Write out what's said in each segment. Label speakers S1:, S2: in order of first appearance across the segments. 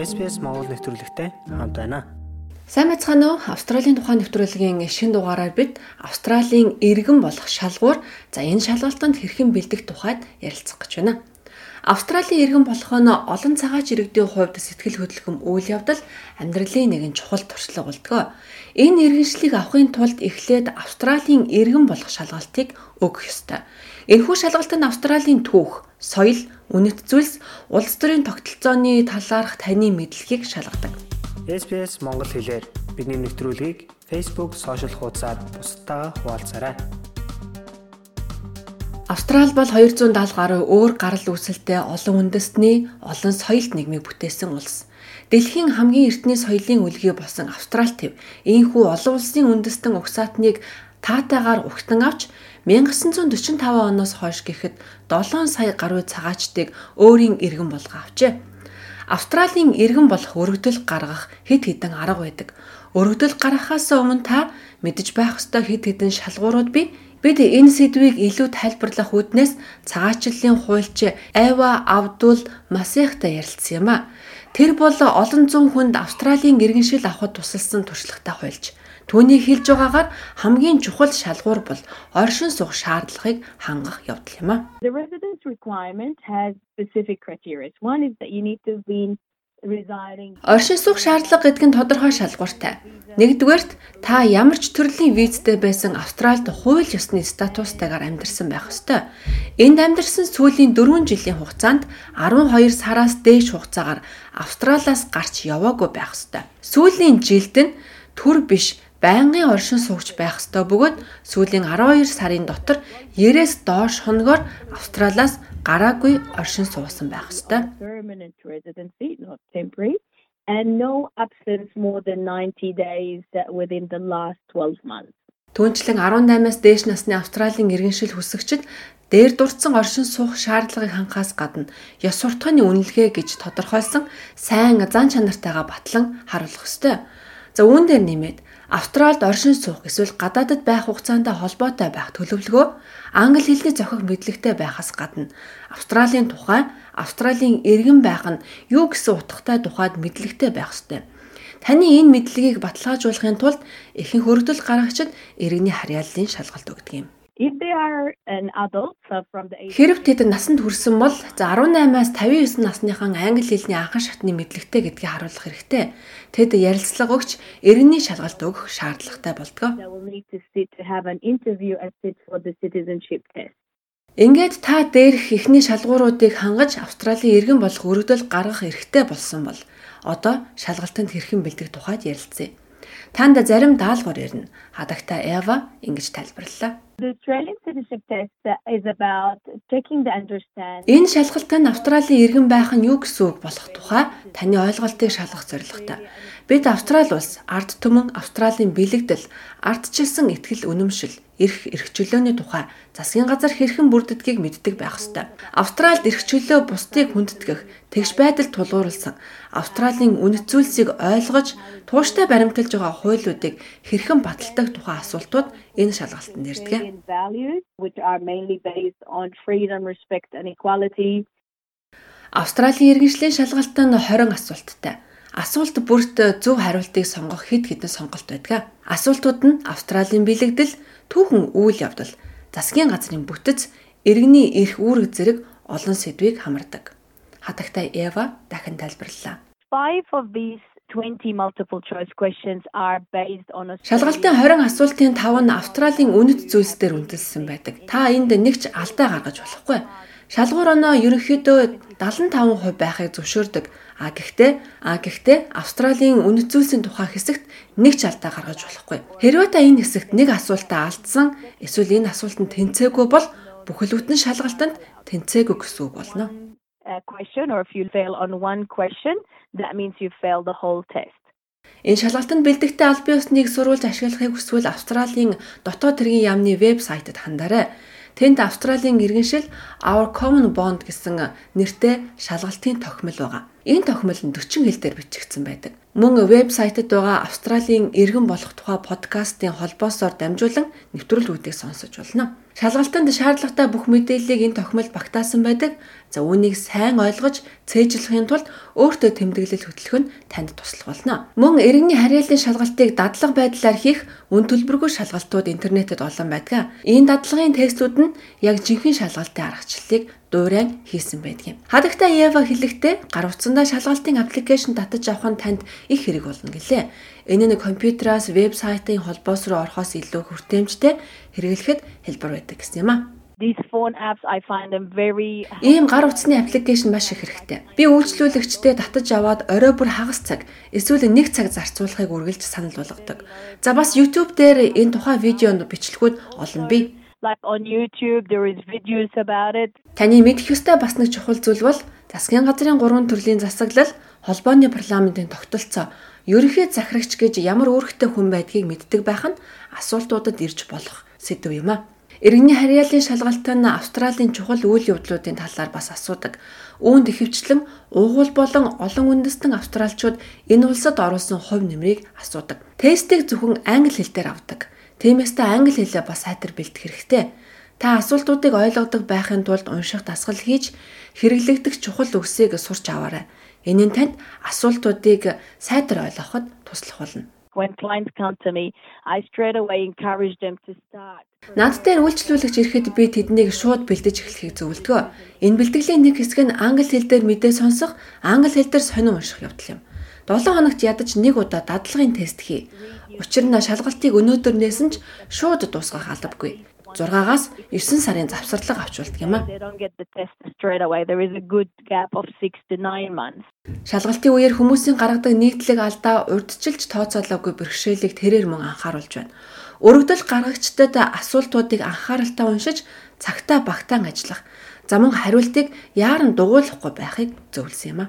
S1: SPS Монгол нэвтрүүлэгтэй хамт байна.
S2: Сайн байцгаана уу? Австралийн тухайн нэвтрүүлгийн шинэ дугаараар бид Австралийн иргэн болох шалгуур за энэ шалгалтанд хэрхэн бэлдэх тухайд ярилцах гэж байна. Австралийн иргэн болох нь олон цагаач иргэдийн хувьд сэтгэл хөдлөм үйл явдал амьдралын нэгэн чухал туршлага болдгоо. Энэ иргэншлийг авахын тулд эхлээд Австралийн иргэн болох шалгалтыг өгөх ёстой. Энэхүү шалгалт нь Австралийн түүх, соёл, үнэт зүйлс, улс төрийн тогтолцооны талаарх таны мэдлэгийг шалгадаг.
S1: SPS Монгол хэлээр бидний нэвтрүүлгийг Facebook сошиал хуудасаар бусдаа хуваалцаарай.
S2: Австрал бол 270 гаруй өөр гарал үүсэлтэй олон үндэстний олон соёлт нийгмийг бүтээсэн улс. Дэлхийн хамгийн эртний соёлын үлгий болсон Австрал төв ийхүү олон улсын үндэстэн угсаатныг таатайгаар угтан авч 1945 оноос хойш гэхэд 7 сая гаруй цагаачдыг өөрийн иргэн болгоо авчээ. Австралийн иргэн болох өргөдөл гаргах хэд хэдэн арга байдаг. Өргөдөл гаргахаас өмнө та мэдж байх ёстой хэд хэдэн шалгуурууд бий Бид энэ сэдвийг илүү тайлбарлах үүднээс цагаачлалын хуульч Эва Абдул Масехтай ярилцсан юм а. Тэр бол олон зуун хүнд Австралийн иргэншил авахд тусалсан туршлагатай хуульч. Түүний хэлж байгаагаар хамгийн чухал шалгуур бол оршин суух шаардлагыг хангах явдал юм а.
S3: The residence requirement has specific criteria. One is that you need to be
S2: Оршин суух шаардлага гэдэг нь тодорхой шалгууртай. Нэгдүгээрт та ямар ч төрлийн визтэй байсан Австральд хууль ёсны статустайгаар амьдарсан байх ёстой. Энд амьдарсан сүүлийн 4 жилийн хугацаанд 12 сараас дээш хугацаагаар Австралиас гарч яваагүй байх ёстой. Сүүлийн жилд нь төр биш байнгын оршин суугч байх ёстой бөгөөд сүүлийн 12 сарын дотор 90-с доош хоногоор Австралиас гараагүй оршин суусан байх ёстой.
S3: and no absence more than 90 days within the last 12 months.
S2: Түүнчлэн 18-аас дээш насны Австралийн иргэншил хүсэгчид дээр дурдсан оршин суух шаардлагыг хангахаас гадна ёс суртахууны үнэлгээ гэж тодорхойлсон сайн зан чанартайгаа батлан харуулах ёстой. За үүн дээр нэмээд Австралид оршин суух эсвэл гадаадд байх хугацаанд холбоотой байх төлөвлөгөө англи хэлний зохих мэдлэгтэй байхаас гадна Австралийн тухай Австралийн иргэн байх нь юу гэсэн утгатай тухайд мэдлэгтэй байх ёстой. Таны энэ мэдлэгийг баталгаажуулахын тулд ихэнх хөргөдөл гаргагчид иргэний харьяаллын шалгалт өгдөг юм. Хэрв тэд насанд хүрсэн бол за 18-аас 59 насныхан англи хэлний анхан шатны мэдлэгтэй гэдгийг харуулах хэрэгтэй. Тэд ярилцлага өгч иргэний шалгалт өгөх шаардлагатай болдгоо. Ингээд та дээрх ихний шалгууруудыг хангаж Австралийн иргэн болох өргөдөл гаргах эрхтэй болсон бол одоо шалгалтанд хэрхэн бэлдэх тухайд ярилцъя. Танд зарим даалгавар ирнэ. Хадагта Эва ингэж тайлбарллаа. Энэ шалгалт нь Австралийн иргэн байх нь юу гэсэн үг болох тухай таны ойлголтыг шалгах зорилготой. Бид Австрали улс ард түмэн Австралийн бэлэгдэл, ардчилсан ихтгэл үнэмшил, эрх эрх чөлөөний тухай засгийн газар хэрхэн бүрддгийг мэддэг байх ёстой. Австралид эрх чөлөө бусдыг хүндэтгэх, тэгш байдал тулгуурласан Австралийн үнэт зүйлсийг ойлгож тууштай баримталж байгаа хуулиудыг хэрхэн баталдаг тухай асуултууд энэ шалгалтанд ирдэг. Австралийн иргэншлийн шалгалт нь 20 асуулттай. Асуулт бүрт зөв хариултыг сонгох хэд хэдэн сонголт байдаг. Асуултууд нь Австралийн бэлэгдэл, түүхэн үйл явдал, засгийн газрын бүтэц, иргэний эрх үүрэг зэрэг олон сэдвийг хамардаг. Хатагтай Эва дахин тайлбарллаа.
S3: 5 of these 20 multiple choice questions are based on a
S2: Шалгалтын 20 асуултын 5 нь Австралийн үнэт зүйлс дээр үндэслсэн байдаг. Та энд нэг ч алдаа гаргаж болохгүй. Шалгуур оноо ерөнхийдөө 75% байхыг зөвшөөрдөг. А гэхдээ а гэхдээ Австралийн үнэт зүйлсийн тухай хэсэгт нэг ч алдаа гаргаж болохгүй. Хэрвээ та энэ хэсэгт нэг асуултаа алдсан эсвэл энэ асуултанд тэнцээгүй бол бүхэлдэн шалгалтанд тэнцээгүй гэсэн үг болно
S3: question or if you fail on one question, that means you fail the whole test.
S2: Энэ шалгалтанд бэлдэгтэй аль бие усныг сурвалж ашиглахыг хүсвэл Австралийн дотоод хэргийн яамны вебсайтад хандаарай. Тэнд Австралийн иргэншил Our Common Bond гэсэн нэртэй шалгалтын тохимол байгаа. Энэ тохиомол нь 40 хэл дээр бичигдсэн байдаг. Мөн вебсайтад байгаа Австралийн иргэн болох тухай подкастын холбоосоор дамжуулан нэвтрүүлгүүдийг сонсож болно. Шалгалтанд шаардлагатай бүх мэдээллийг энэ тохиомолд багтаасан байдаг. За үүнийг сайн ойлгож цээжлэхийн тулд өөртөө тэмдэглэл хөтлөх нь танд туслах болно. Мөн иргэний харьяаллын шалгалтыг дадлага байдлаар хийх үн төлбөргүй шалгалтууд интернетэд олон байдаг. Энэ дадлагын тестүүд нь яг жинхэнэ шалгалтын аргачлалыг дуурайн хийсэн байдаг юм. Хадагта Ева хэлэхдээ гар утсандаа шалгалтын аппликейшн татаж авах нь танд их хэрэг болно гэлээ. Энэ нь компьютераас вебсайтын холбоос руу орохоос илүү хүртээмжтэй хэрэглэхэд хэлбэр байдаг гэсэн юм аа.
S3: These phone apps I find them very
S2: Ийм гар утасны аппликейшн маш их хэрэгтэй. Би үйлчлүүлэгчдээ татаж аваад орой бүр хагас цаг эсвэл нэг цаг зарцуулахыг үргэлж санал болгодог. За бас YouTube дээр энэ тухай видеонд бичлэгүүд олон бий
S3: like on YouTube there is videos about it.
S2: Таны мэдэх ёстой бас нэг чухал зүйл бол засгийн газрын гурван төрлийн засаглал, холбооны парламентын тогтолцоо, ерөнхий захирагч гэж ямар үүрэгтэй хүн байдгийг мэддэг байх нь асуултуудад ирж болох сэдв юм а. Иргэний харьяаллын шалгалт нь Австралийн чухал үйл явдлуудын талаар бас асуудаг. Үүнд ихэвчлэн уугуул болон олон үндэстэн австралчууд энэ улсад оруулсан хувь нэмрийг асуудаг. Тестийг зөвхөн англи хэл дээр авдаг. Тиймээс та англи хэлээ бас сайтар бэлдэх хэрэгтэй. Та асуултуудыг ойлгодог байхын тулд унших дасгал хийж хэрэглэгдэх чухал үгсийг сурч аваарай. Энэ нь танд асуултуудыг сайтар ойлгоход туслах болно.
S3: When clients come to me, I straight away encourage them to start.
S2: Над дээр үйлчлүүлэгч ирэхэд би тэднийг шууд бэлдэж эхлэхийг зөвлөдгөө. Энэ бэлтгэлийн нэг хэсэг нь англи хэл дээр мэдээ сонсох, англи хэл дээр сонин унших явдал юм. 7 хоногт ядаж нэг удаа дадлагын тест хий. Учир нь шалгалтыг өнөөдөр нээсэн ч шууд дуусгах албагүй. 6-аас 9 сарын завсарлага авч болдог юм а. Шалгалтын үеэр хүмүүсийн гаргадаг нийтлэг алдаа урдчилж тооцоолоогүй бэрхшээлийг тэрээр мөн анхааруулж байна. Өргөдөл гаргагчдад асуултуудыг анхааралтай уншиж цагтаа багтаан ажиллах замун хариултыг яаран дугуйлахгүй байхыг зөвлөсөн юм а.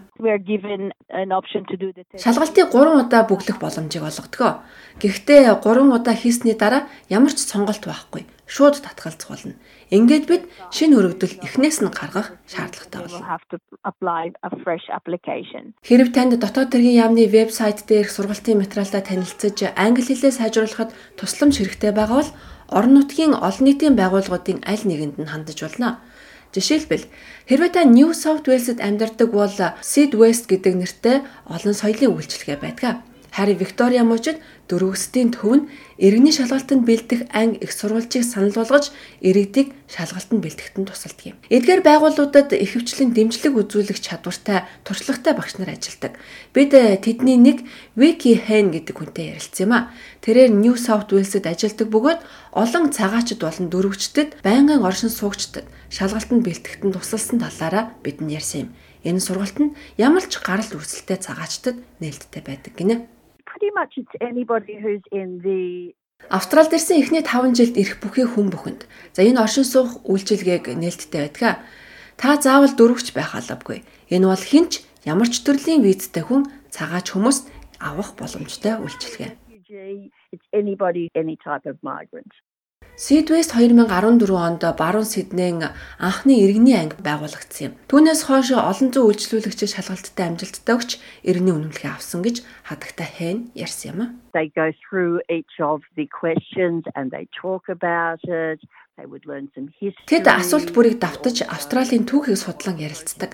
S2: Шалгалтыг 3 удаа бүглэх боломжийг олгодог. Гэхдээ 3 удаа хийсний дараа ямар ч сонголт байхгүй. Шууд татгалзах болно. Ингээд бид шинэ өргөдөл эхнээс нь гаргах шаардлагатай болно. Хэрв танд дотоод хэргийн яамны вебсайт дээрх сургалтын материалтай танилцж англи хэлээ сайжруулахад тусламж хэрэгтэй байгаа бол орон нутгийн олон нийтийн байгууллагуудын аль нэгэнд нь хандаж болно. Жишээлбэл хэрвээ та New South Wales-д амьдардаг бол Syd West гэдэг нэртэй олон соёлын үйлчилгээ байдаг. Харин Виктория мужид дөрөвсдийн төв нь иргэний шалгалтанд бэлдэх анги их сурвалжийг санал болгож иргэдийг шалгалтанд бэлтгэхэд нь тусалдаг юм. Эдгээр байгууллагуудад ихэвчлэн дэмжлэг үзүүлэх чадвартай туршлагатай багш нар ажилладаг. Бид тэдний нэг Вики Хэн гэдэг хүнтэй ярилцсан юм а. Тэрээр New South Wales-д ажилладаг бөгөөд олон цагаачд болон дөрвчдөд байнгын оршин суугчдад шалгалтанд бэлтгэхэд нь тусалсан талаараа бидний ярьсан юм. Энэ сургалт нь ямар ч гарал үүсэлтэй цагаачдад нээлттэй байдаг гинэ
S3: pretty much it's anybody who's in the
S2: Австралид ирсэн эхний 5 жилд ирэх бүхий хүн бүхэнд. За энэ оршин суух үйлчилгээг нээлттэй байдаг. Та заавал дөрөвч байх албагүй. Энэ бол хинч ямар ч төрлийн визтэй хүн цагаач хүмүүст авах боломжтой үйлчилгээ.
S3: It's anybody any type of migrant.
S2: Сидвест 2014 онд баруун Сиднейн анхны иргэний анги байгуулагдсан юм. Түүнээс хойш олон зуун үйлчлүүлэгчид шалгалттай амжилттай өгч иргэний үнэмлэхийг авсан гэж хадагтай хэн ярьсан юм.
S3: They go through each of the questions and they talk about it.
S2: Тэд асуулт бүрийг давтаж Австралийн түүхийг судлан ярилцдаг.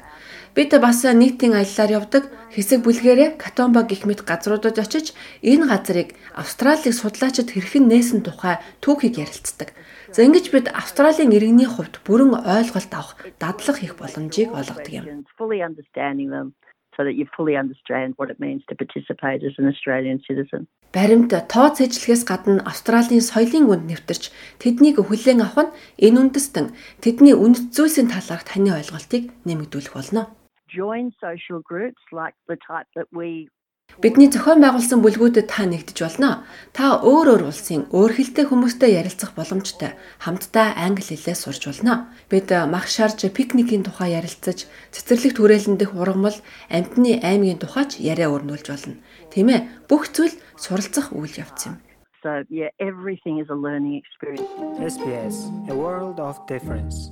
S2: Бид бас нийтийн аяллаар явдаг хэсэг бүлгээрээ Катомба гэх мэт газруудад очиж энэ газрыг Австралийг судлаачид хэрхэн нээсэн тухай түүхийг ярилцдаг. За ингэж бид Австралийн иргэний хувьд бүрэн ойлголт авах, дадлах хийх боломжийг олгодог юм
S3: so that you fully understand what it means to participate as an Australian citizen.
S2: Баримт тооц ажиллагаас гадна Австралийн соёлын үнд нэвтэрч тэднийг хүлээн авах нь энэ үндэстэн тэдний үнэт зүйлсийн талаарх таны ойлголтыг нэмэгдүүлэх болно.
S3: Join social groups like the type that we
S2: Бидний зохион байгуулсан бүлгүүдэд та нэгдэж болно. Та өөр өөр улсын өөр хэлтэй хүмүүстэй ярилцах боломжтой. Хамтдаа англи хэлээ сурч болно. Бид мах шарж пикникийн тухай ярилцаж, цэцэрлэг түрээлэн дэх ургамал, амтны аймгийн тухайч яриа өрнүүлж болно. Тийм ээ. Бүх зүйл суралцах үйл явц юм.
S3: So yeah, everything is a learning experience.
S1: SPS, a world of difference.